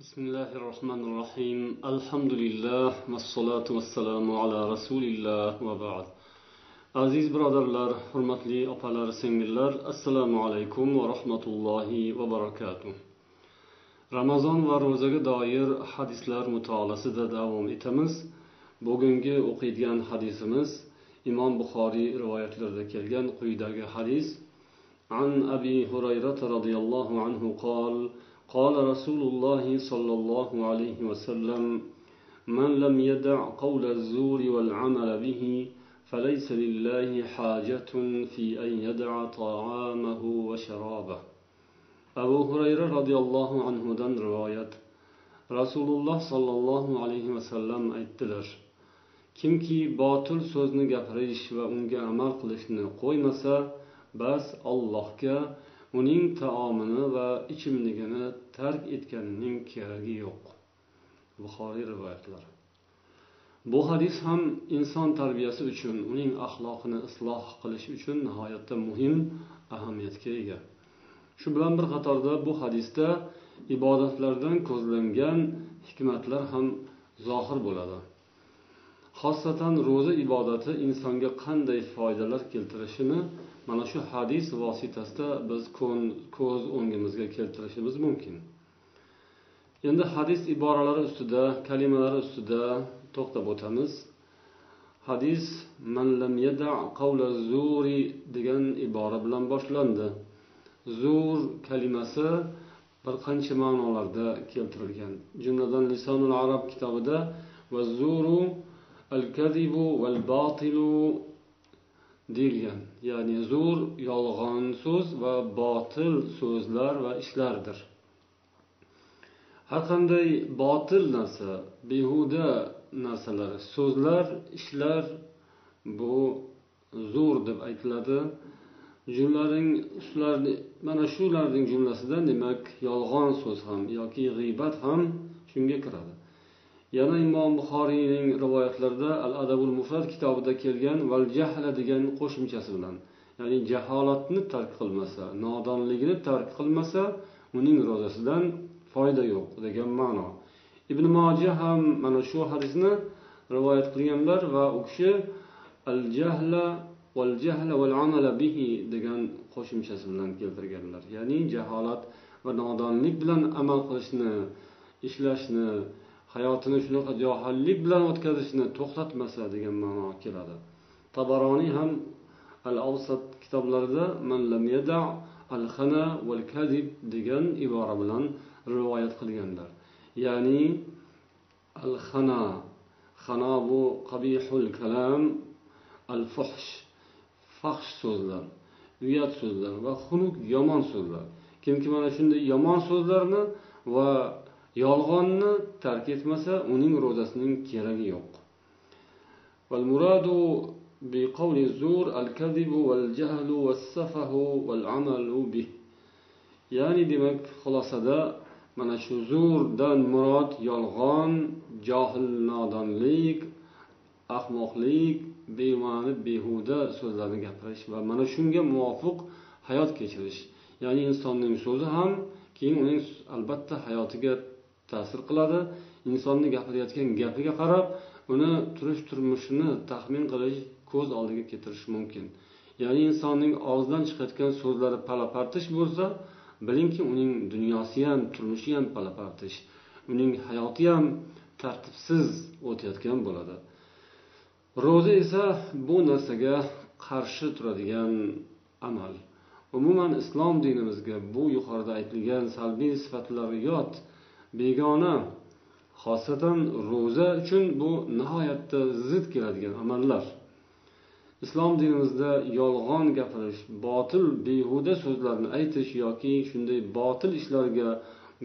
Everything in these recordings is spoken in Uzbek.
بسم الله الرحمن الرحيم الحمد لله والصلاة والسلام على رسول الله وبعد aziz birodarlar hurmatli opalar singillar assalomu alaykum va rahmatullohi va barakatuh ramazon va ro'zaga doir hadislar mutolaasida davom etamiz bugungi o'qiydigan hadisimiz imom buxoriy rivoyatlarida kelgan quyidagi hadis عن أبي هريرة رضي الله عنه قال قال رسول الله صلى الله عليه وسلم من لم يدع قول الزور والعمل به فليس لله حاجة في أن يدع طعامه وشرابه. أبو هريرة رضي الله عنه دن رواية رسول الله صلى الله عليه وسلم aytdilar kimki botil so'zni gapirish va unga amal qilishni qo'ymasa bas allohga uning taomini va ichimligini tark etganining keragi yo'q. Buxoriy rivoyatlari bu hadis ham inson tarbiyasi uchun uning axloqini isloh qilish uchun nihoyatda muhim ahamiyatga ega. Shu bilan bir qatorda bu hadisda ibodatlardan ko'zlangan hikmatlar ham zohir bo'ladi. Xosatan ro'za ibodati insonga qanday foydalar keltirishini mana shu hadis vositasida biz ko'z o'ngimizga keltirishimiz mumkin. Endi hadis iboralari ustida kalimalari ustida to'xtab o'tamiz. Hadis man lam yada qavla zuri degan ibora bilan boshlandi. Zur kalimasi bir qancha ma'nolarda keltirilgan. Jumladan lisonul arab kitobida va zuru al kadibu val batilu deyilgan. Ya'ni zur yolg'on so'z va botil so'zlar va ishlardir. Har qanday botil narsa behuda narsalar so'zlar ishlar bu zo'r deb aytiladi. Jumlaning shularni mana shularning jumlasidan demak yolg'on so'z ham yoki g'iybat ham shunga kiradi. Yana imom buxoriyning rivoyatlarida al adabul mufrat kitobida kelgan val jahla degan qo'shimchasi bilan ya'ni jaholatni tark qilmasa nodonligini tark qilmasa uning ro'zasidan foyda yo'q degan ma'no. Ibn moja ham mana shu hadisni rivoyat qilganlar va u kishi al jahla val jahla val amala bihi degan qo'shimchasi bilan keltirganlar. Ya'ni jaholat va nodonlik bilan amal qilishni ishlashni hayotini shunaqa johillik bilan o'tkazishni to'xtatmasa degan ma'no keladi. Tabaroniy ham al avsat kitoblarida man lam yada al xana val kadib degan ibora bilan rivoyat qilganlar. Ya'ni al xana xana bu qabihul kalam al fuhsh fahsh so'zlar uyat so'zlar va xunuk yomon so'zlar. Kimki mana shunday yomon so'zlarni va yolg'onni tark etmasa uning ro'zasining keragi yo'q والمراد بقول الزور الكذب والجهل والسفه والعمل به ya'ni demak xulosada mana shu zo'rdan murod yolg'on johil nodonlik ahmoqlik bema'ni behuda so'zlarni gapirish va mana shunga muvofiq hayot kechirish ya'ni insonning so'zi ham keyin uning albatta hayotiga ta'sir qiladi. Insonni gapirayotgan gapiga qarab uni turish turmushini taxmin qilish ko'z oldiga keltirish mumkin. Ya'ni insonning og'zidan chiqayotgan so'zlari pala partish bo'lsa bilingki uning dunyosi ham turmushi ham pala partish uning hayoti ham tartibsiz o'tayotgan bo'ladi. Ro'za esa bu narsaga qarshi turadigan amal. Umuman islom dinimizga bu yuqorida aytilgan salbiy sifatlar yot begona xosatan ro'za uchun bu nihoyatda zid keladigan amallar. Islom dinimizda yolg'on gapirish botil behuda so'zlarni aytish yoki shunday botil ishlarga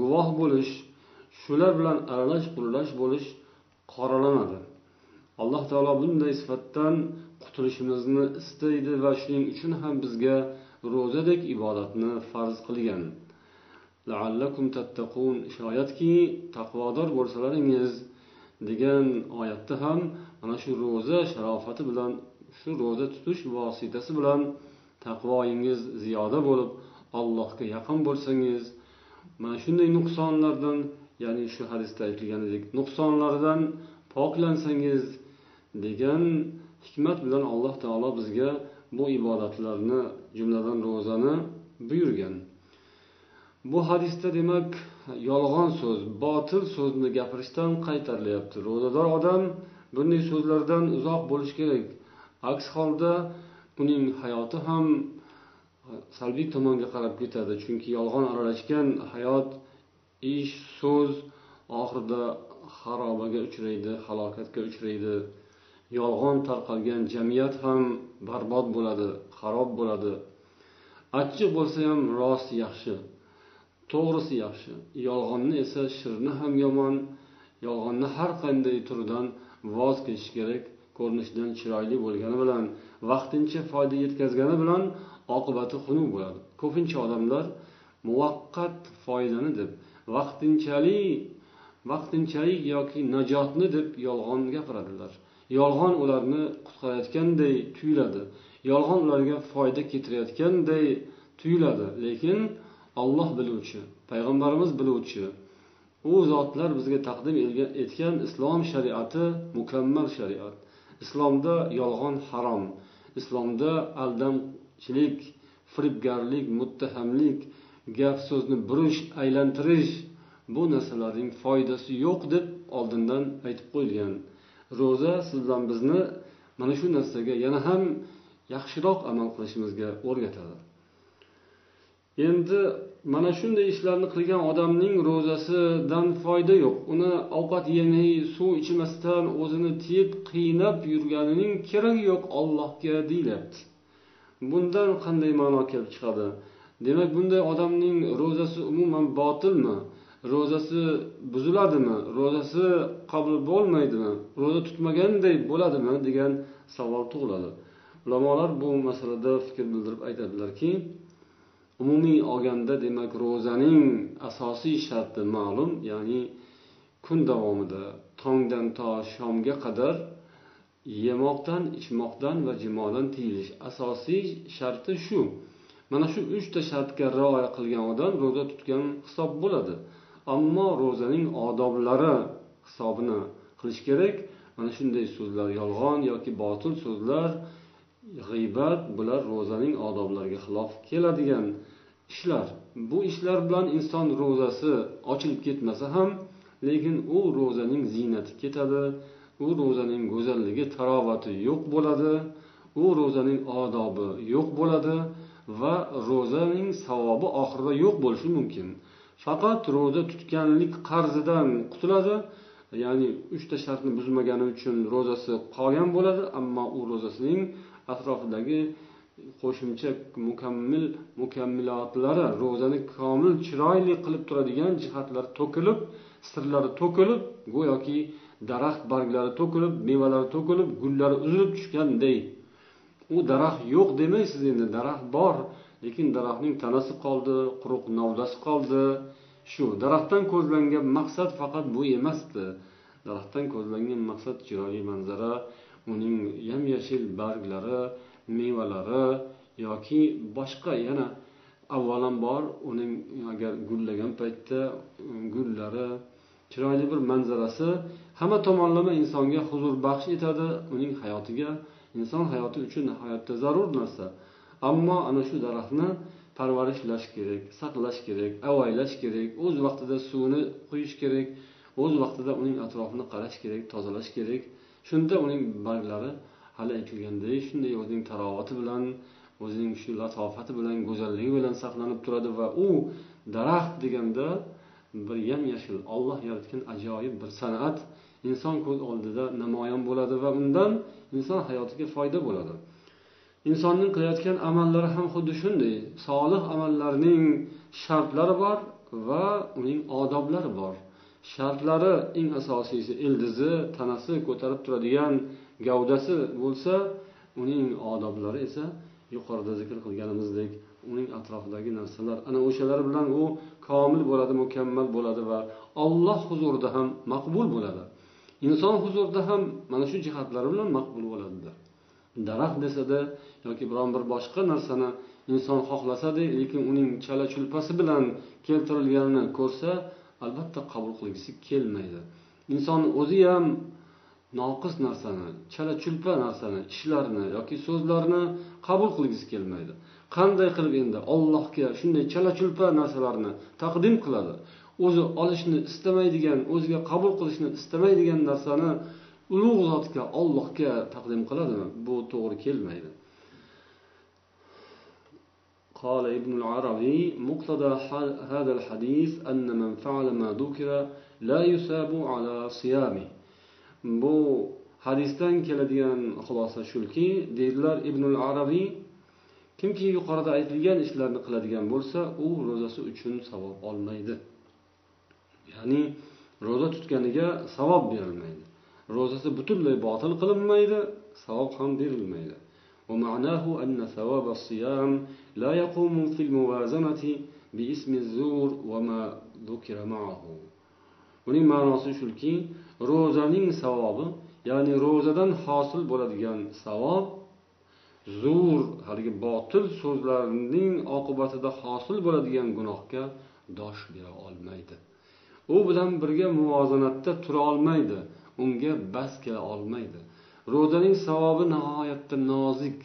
guvoh bo'lish shular bilan aralash quralash bo'lish qoralanadi. Alloh taolo bunday sifatdan qutulishimizni istaydi va shuning uchun ham bizga ro'zadek ibodatni farz qilgan. Laallakum tattaqun shoyatki taqvodor bo'lsalaringiz degan oyatda ham mana shu ro'za sharofati bilan shu ro'za tutish vositasi bilan taqvoyingiz ziyoda bo'lib allohga yaqin bo'lsangiz mana shunday nuqsonlardan ya'ni shu hadisda aytilganidek nuqsonlardan poklansangiz degan hikmat bilan alloh taolo bizga bu ibodatlarni jumladan ro'zani buyurgan. Bu hadisda demak yolg'on so'z botil so'zni gapirishdan qaytarilyapti. Ro'zador odam bunday so'zlardan uzoq bo'lishi kerak. Aks holda uning hayoti ham e, salbiy tomonga qarab ketadi. Chunki yolg'on aralashgan hayot ish so'z oxirida xarobaga uchraydi halokatga uchraydi. Yolg'on tarqalgan jamiyat ham barbod bo'ladi xarob bo'ladi. Achchiq bo'lsa ham rost yaxshi. To'g'risi yaxshi. Yolg'onni esa shirni ham yomon yolg'onni har qanday turidan voz kechish kerak ko'rinishidan chiroyli bo'lgani bilan vaqtincha foyda yetkazgani bilan oqibati xunuk bo'ladi. Ko'pincha odamlar muvaqqat foydani deb vaqtinchalik vaqtinchalik yoki najotni deb yolg'on gapiradilar. Yolg'on ularni qutqarayotganday tuyuladi. Yolg'on ularga foyda keltirayotganday tuyuladi. Lekin olloh biluvchi payg'ambarimiz biluvchi u zotlar bizga taqdim etgan islom shariati mukammal shariat. Islomda yolg'on harom islomda aldamchilik firibgarlik muttahamlik gap so'zni burish aylantirish bu narsalarning foydasi yo'q deb oldindan aytib qo'yilgan. Ro'za siz bilan bizni mana shu narsaga yana ham yaxshiroq amal qilishimizga o'rgatadi. Endi mana shunday ishlarni qilgan odamning ro'zasidan foyda yo'q. Uni ovqat yemay suv ichmasdan o'zini tiyib qiynab yurganining keragi yo'q ollohga deyilyapti bundan qanday ma'no kelib chiqadi? Demak bunday odamning ro'zasi umuman botilmi? Ro'zasi buziladimi? Ro'zasi qabul bo'lmaydimi? Ro'za tutmaganday bo'ladimi? degan savol tug'iladi. Ulamolar bu masalada fikr bildirib aytadilarki umumiy olganda demak ro'zaning asosiy sharti ma'lum ya'ni kun davomida tongdan to shomga qadar yemoqdan ichmoqdan va jimodan tiyilish. Asosiy sharti shu. Mana shu uchta shartga rioya qilgan odam ro'za tutgan hisob bo'ladi. Ammo ro'zaning odoblari hisobini qilish kerak. Mana shunday so'zlar yolg'on yoki botil so'zlar g'iybat bular ro'zaning odoblariga xilof keladigan ishlar. Bu ishlar bilan inson ro'zasi ochilib ketmasa ham lekin u ro'zaning ziynati ketadi u ro'zaning go'zalligi tarovati yo'q bo'ladi u ro'zaning odobi yo'q bo'ladi va ro'zaning savobi oxirida yo'q bo'lishi mumkin. Faqat ro'za tutganlik qarzidan qutuladi ya'ni uchta shartni buzmagani uchun ro'zasi qolgan bo'ladi ammo u ro'zasining atrofidagi qo'shimcha mukammil mukammilotlari ro'zani komil chiroyli qilib turadigan jihatlari to'kilib sirlari to'kilib go'yoki daraxt barglari to'kilib mevalari to'kilib gullari uzilib tushganday. U daraxt yo'q demaysiz endi daraxt bor lekin daraxtning tanasi qoldi quruq novdasi qoldi. Shu daraxtdan ko'zlangan maqsad faqat bu emasdi. Daraxtdan ko'zlangan maqsad chiroyli manzara uning yam yashil barglari mevalari yoki boshqa yana avvalambor uning agar gullagan paytda um, gullari chiroyli bir manzarasi hamma tomonlama insonga huzur baxsh etadi uning hayotiga inson hayoti uchun nihoyatda zarur narsa. Ammo ana shu daraxtni parvarishlash kerak saqlash kerak avaylash kerak o'z vaqtida suvini quyish kerak o'z vaqtida uning atrofini qarash kerak tozalash kerak. Shunda uning barglari hali aytilganday shunday o'zining tarovati bilan o'zining shu latofati bilan go'zalligi bilan saqlanib turadi va u daraxt deganda bir yam yashil olloh yaratgan ajoyib bir san'at inson ko'z oldida namoyon bo'ladi va undan inson hayotiga foyda bo'ladi. Insonning qilayotgan amallari ham xuddi shunday solih amallarning shartlari bor va uning odoblari bor. Shartlari eng asosiysi ildizi tanasi ko'tarib turadigan gavdasi bo'lsa uning odoblari esa yuqorida zikr qilganimizdek uning atrofidagi narsalar ana o'shalar bilan u komil bo'ladi mukammal bo'ladi va olloh huzurida ham maqbul bo'ladi. Inson huzurida ham mana shu jihatlari bilan maqbul bo'ladilar. Daraxt desada yoki biron bir boshqa narsani inson xohlasada lekin uning chala chulpasi bilan keltirilganini ko'rsa albatta qabul qilgisi kelmaydi. Inson o'zi ham noqis narsani chala chulpa narsani ishlarni yoki so'zlarni qabul qilgisi kelmaydi. Qanday qilib endi ollohga shunday chala chulpa narsalarni taqdim qiladi? O'zi olishni istamaydigan o'ziga qabul qilishni istamaydigan narsani ulug' zotga ollohga taqdim qiladimi? Bu to'g'ri kelmaydi. قال ابن العربي مقتضى هذا الحديث أن من فعل ما ذكر لا يثاب على صيامه bu hadisdan keladigan xulosa shuki deydilar ibnul arabiy kimki yuqorida aytilgan ishlarni qiladigan bo'lsa u ro'zasi uchun savob olmaydi ya'ni ro'za tutganiga savob berilmaydi ro'zasi butunlay botil qilinmaydi savob ham berilmaydi ومعناه أن ثواب الصيام لا يقوم في الموازنة باسم الزور وما ذكر معه uning ma'nosi shuki ro'zaning savobi ya'ni ro'zadan hosil bo'ladigan savob zur haligi botil so'zlarning oqibatida hosil bo'ladigan gunohga dosh bera olmaydi u bilan birga muvozanatda tura olmaydi unga bas kela olmaydi Ro'zaning savobi nihoyatda nozik.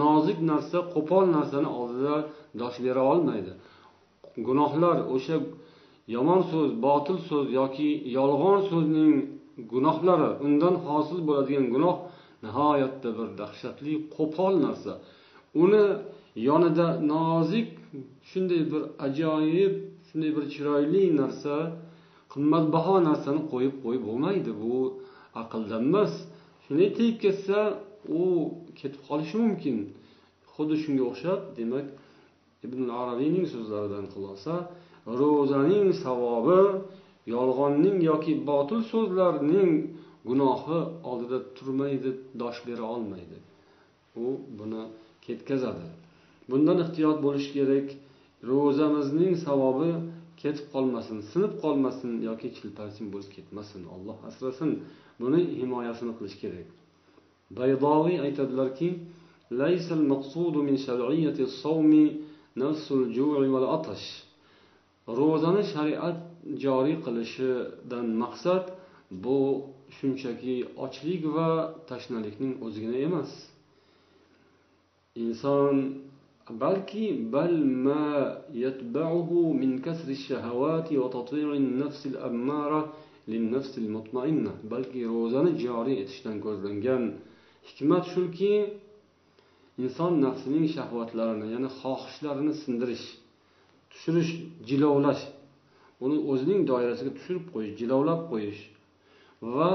Nozik narsa qo'pol narsani oldida dosh bera olmaydi. Gunohlar o'sha yomon so'z botil so'z yoki yolg'on so'zning gunohlari undan hosil bo'ladigan gunoh nihoyatda bir dahshatli qo'pol narsa. Uni yonida nozik shunday bir ajoyib shunday bir chiroyli narsa qimmatbaho narsani qo'yib qo'yib bo'lmaydi. Bu aqldan emas. Shunday tegib ketsa u ketib qolishi mumkin. Xuddi shunga o'xshab demak ibn arabiyning so'zlaridan xulosa ro'zaning savobi yolg'onning yoki botil so'zlarning gunohi oldida turmaydi dosh bera olmaydi. U buni ketkazadi. Bundan ehtiyot bo'lish kerak. Ro'zamizning savobi ketib qolmasin sinib qolmasin yoki chilparchin bo'lib ketmasin alloh asrasin buni himoyasini qilish kerak baydoviy aytadilarki ليس المقصود من شرعية الصوم نفس الجوع والعطش ro'zani shariat joriy qilishidan maqsad bu shunchaki ochlik va tashnalikning o'zigina emas inson balki bal ma yatba'uhu min kasri shahawati va tatwi'i nafs al-ammara lin-nafs al-mutma'inna balki ro'zani joriy etishdan ko'zlangan hikmat shuki inson nafsining shahvatlarini ya'ni xohishlarini sindirish tushirish jilovlash uni o'zining doirasiga tushirib qo'yish jilovlab qo'yish va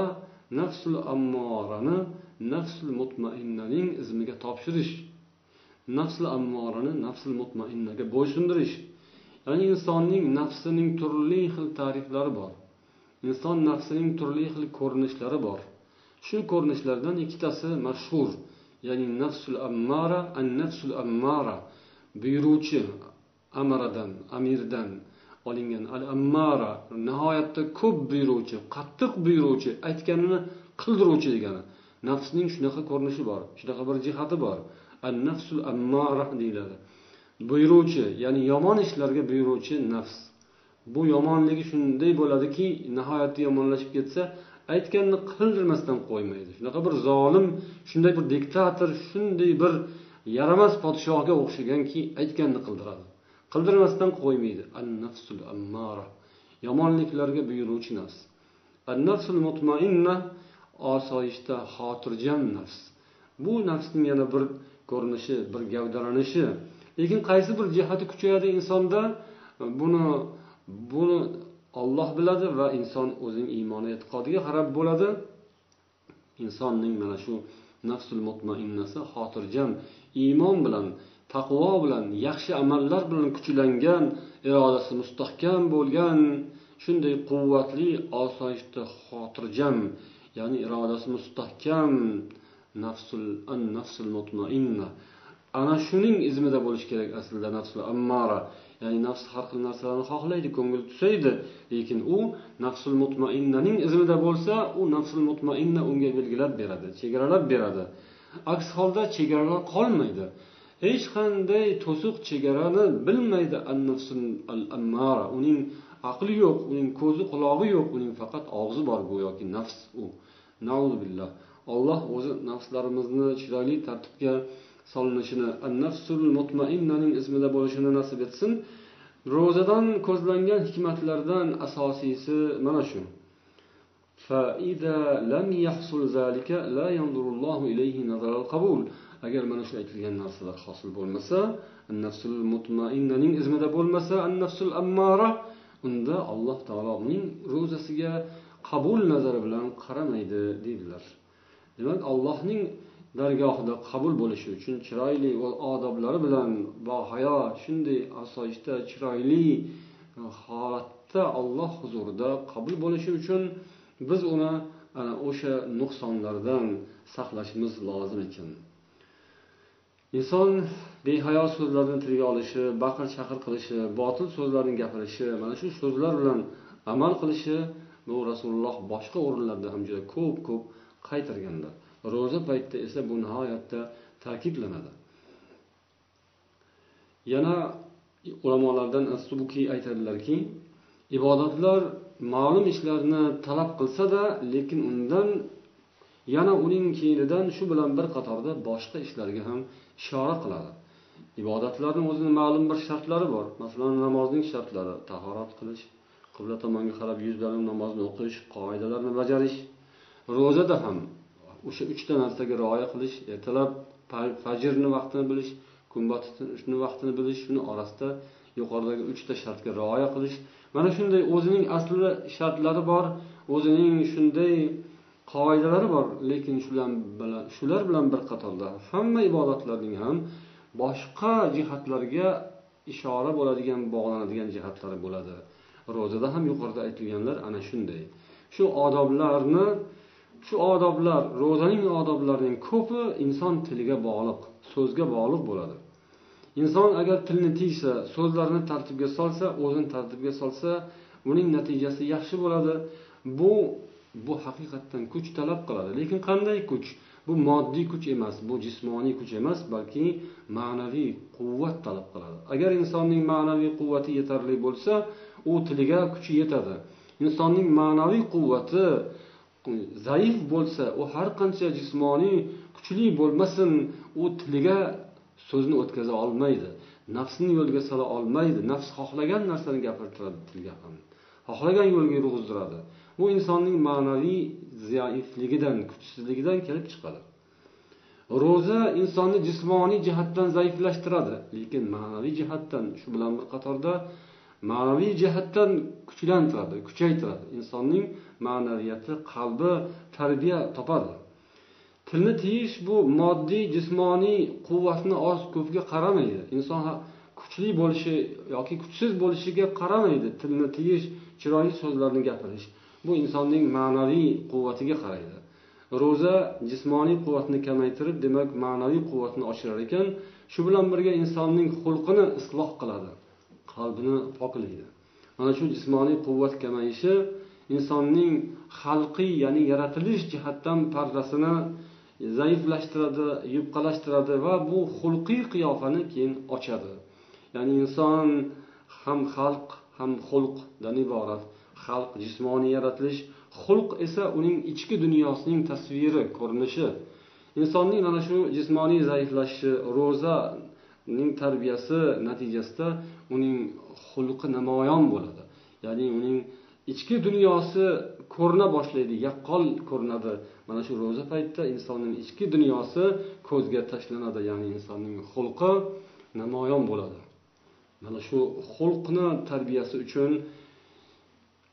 nafsul ammorani nafsul mutmainnaning izmiga topshirish nafsul ammorani nafsul mutmainnaga bo'ysundirish ya'ni insonning nafsining turli xil ta'riflari bor. Inson nafsining turli xil ko'rinishlari bor. Shu ko'rinishlardan ikkitasi mashhur. Ya'ni nafsul ammara an nafsul ammara. Buyuruvchi amaradan amirdan olingan al ammara nihoyatda ko'p buyuruvchi qattiq buyuruvchi aytganini qildiruvchi degani. Nafsning shunaqa ko'rinishi bor shunaqa bir jihati bor. An nafsul ammara deyiladi. Buyuruvchi ya'ni yomon ishlarga buyuruvchi nafs. Bu yomonligi shunday bo'ladiki nihoyatda yomonlashib ketsa aytganini qildirmasdan qo'ymaydi. Shunaqa bir zolim shunday bir diktator shunday bir yaramas podshohga o'xshaganki aytganini qildiradi. Qildirmasdan qo'ymaydi. An nafsul ammara yomonliklarga buyuruvchi nafs. An nafsul mutmainna osoyishta xotirjam nafs. Bu nafsning yana bir ko'rinishi bir gavdalanishi lekin qaysi bir jihati kuchayadi insonda? Buni buni olloh biladi va inson o'zining iymoni e'tiqodiga qarab bo'ladi. Insonning mana shu nafsul mutmainnasi xotirjam iymon bilan taqvo bilan yaxshi amallar bilan kuchlangan irodasi mustahkam bo'lgan shunday quvvatli osoyishta xotirjam ya'ni irodasi mustahkam nafsul an nafsul mutmainna. Ana shuning izmida bo'lishi kerak aslida nafsul ammara. Ya'ni nafs har xil narsalarni xohlaydi ko'ngil tusaydi lekin u nafsul mutmainnaning izmida bo'lsa u nafsul mutmainna unga belgilab beradi chegaralab beradi. Aks holda chegaralar qolmaydi. Hech qanday to'siq chegarani bilmaydi al ammara uning aqli yo'q uning ko'zi qulog'i yo'q uning faqat og'zi bor go'yoki nafs u. Billah. Olloh o'zi nafslarimizni chiroyli tartibga solinishini nafsul mutmainnaning ismida bo'lishini nasib etsin. Ro'zadan ko'zlangan hikmatlardan asosiysi mana shu. Agar mana shu aytilgan narsalar hosil bo'lmasa nafsul mutmainnaning izmida bo'lmasa an nafsul ammara unda alloh taoloning ro'zasiga qabul nazari bilan qaramaydi deydilar. Demak allohning dargohida qabul bo'lishi uchun chiroyli va odoblari bilan bahayo shunday osoyishta chiroyli holatda olloh huzurida qabul bo'lishi uchun biz uni ana o'sha nuqsonlardan saqlashimiz lozim ekan. Inson behayo so'zlarni tilga olishi baqir chaqir qilishi botil so'zlarni gapirishi mana shu so'zlar bilan amal qilishi bu rasululloh boshqa o'rinlarda ham juda ko'p ko'p qaytarganlar ro'za paytida esa bu nihoyatda ta'kidlanadi. Yana ulamolardan astubuki aytadilarki ibodatlar ma'lum ishlarni talab qilsada lekin undan yana uning keynidan shu bilan bir qatorda boshqa ishlarga ham ishora qiladi. Ibodatlarni o'zini ma'lum bir shartlari bor. Masalan namozning shartlari tahorat qilish qibla tomonga qarab yuzlanib namozni o'qish qoidalarni bajarish ro'zada ham o'sha uchta narsaga rioya qilish ertalab fajrni vaqtini bilish kun botishni vaqtini bilish shuni orasida yuqoridagi uchta shartga rioya qilish. Mana shunday o'zining asli shartlari bor o'zining shunday qoidalari bor lekin shular bilan shular bilan bir qatorda hamma ibodatlarning ham boshqa jihatlarga ishora bo'ladigan bog'lanadigan jihatlari bo'ladi. Ro'zada ham yuqorida aytilganlar ana shunday. Shu odoblarni shu odoblar ro'zaning odoblarining ko'pi inson tiliga bog'liq so'zga bog'liq bo'ladi. Inson agar tilni tiysa so'zlarni tartibga solsa o'zini tartibga solsa uning natijasi yaxshi bo'ladi. Bu bu haqiqatdan kuch talab qiladi. Lekin qanday kuch? Bu moddiy kuch emas bu jismoniy kuch emas balki ma'naviy quvvat talab qiladi. Agar insonning ma'naviy quvvati yetarli bo'lsa u tiliga kuchi yetadi. Insonning ma'naviy quvvati zaif bo'lsa u har qancha jismoniy kuchli bo'lmasin u tiliga so'zni o'tkaza olmaydi. Nafsini yo'lga sola olmaydi. Nafs xohlagan narsani gapirtiradi tilga ham. Xohlagan yo'lga yurg'izdiradi. Bu insonning ma'naviy zaifligidan kuchsizligidan kelib chiqadi. Ro'za insonni jismoniy jihatdan zaiflashtiradi lekin ma'naviy jihatdan shu bilan bir qatorda ma'naviy jihatdan kuchlantiradi kuchaytiradi. Insonning ma'naviyati qalbi tarbiya topadi. Tilni tiyish bu moddiy jismoniy quvvatni oz ko'pga qaramaydi. Inson kuchli bo'lishi yoki kuchsiz bo'lishiga qaramaydi. Tilni tiyish chiroyli so'zlarni gapirish bu insonning ma'naviy quvvatiga qaraydi. Ro'za jismoniy quvvatni kamaytirib demak ma'naviy quvvatni oshirar ekan shu bilan birga insonning xulqini isloh qiladi qalbini poklaydi. Mana shu jismoniy quvvat kamayishi insonning xalqiy ya'ni yaratilish jihatdan pardasini zaiflashtiradi yupqalashtiradi va bu xulqiy qiyofani keyin ochadi. Ya'ni inson ham xalq ham xulqdan iborat. Xalq jismoniy yaratilish xulq esa uning ichki dunyosining tasviri ko'rinishi. Insonning mana shu jismoniy zaiflashishi ro'zaning tarbiyasi natijasida uning xulqi namoyon bo'ladi. Ya'ni uning ichki dunyosi ko'rina boshlaydi yaqqol ko'rinadi. Mana shu ro'za paytida insonning ichki dunyosi ko'zga tashlanadi ya'ni insonning xulqi namoyon bo'ladi. Mana shu xulqni tarbiyasi uchun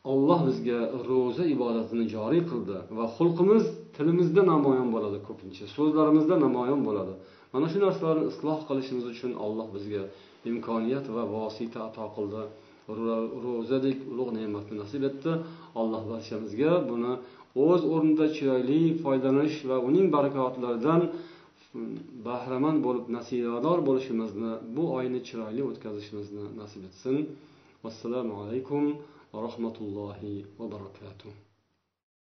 olloh bizga ro'za ibodatini joriy qildi va xulqimiz tilimizda namoyon bo'ladi ko'pincha so'zlarimizda namoyon bo'ladi. Mana shu narsalarni isloh qilishimiz uchun olloh bizga imkoniyat va vosita ato qildi. Ro'zadek ulug' ne'matni nasib etdi. Alloh barchamizga buni o'z o'rnida chiroyli foydalanish va uning barakotlaridan bahramand bo'lib nasibador bo'lishimizni bu oyni chiroyli o'tkazishimizni nasib etsin. Vassalomu alaykum va rahmatullohi va barakatuh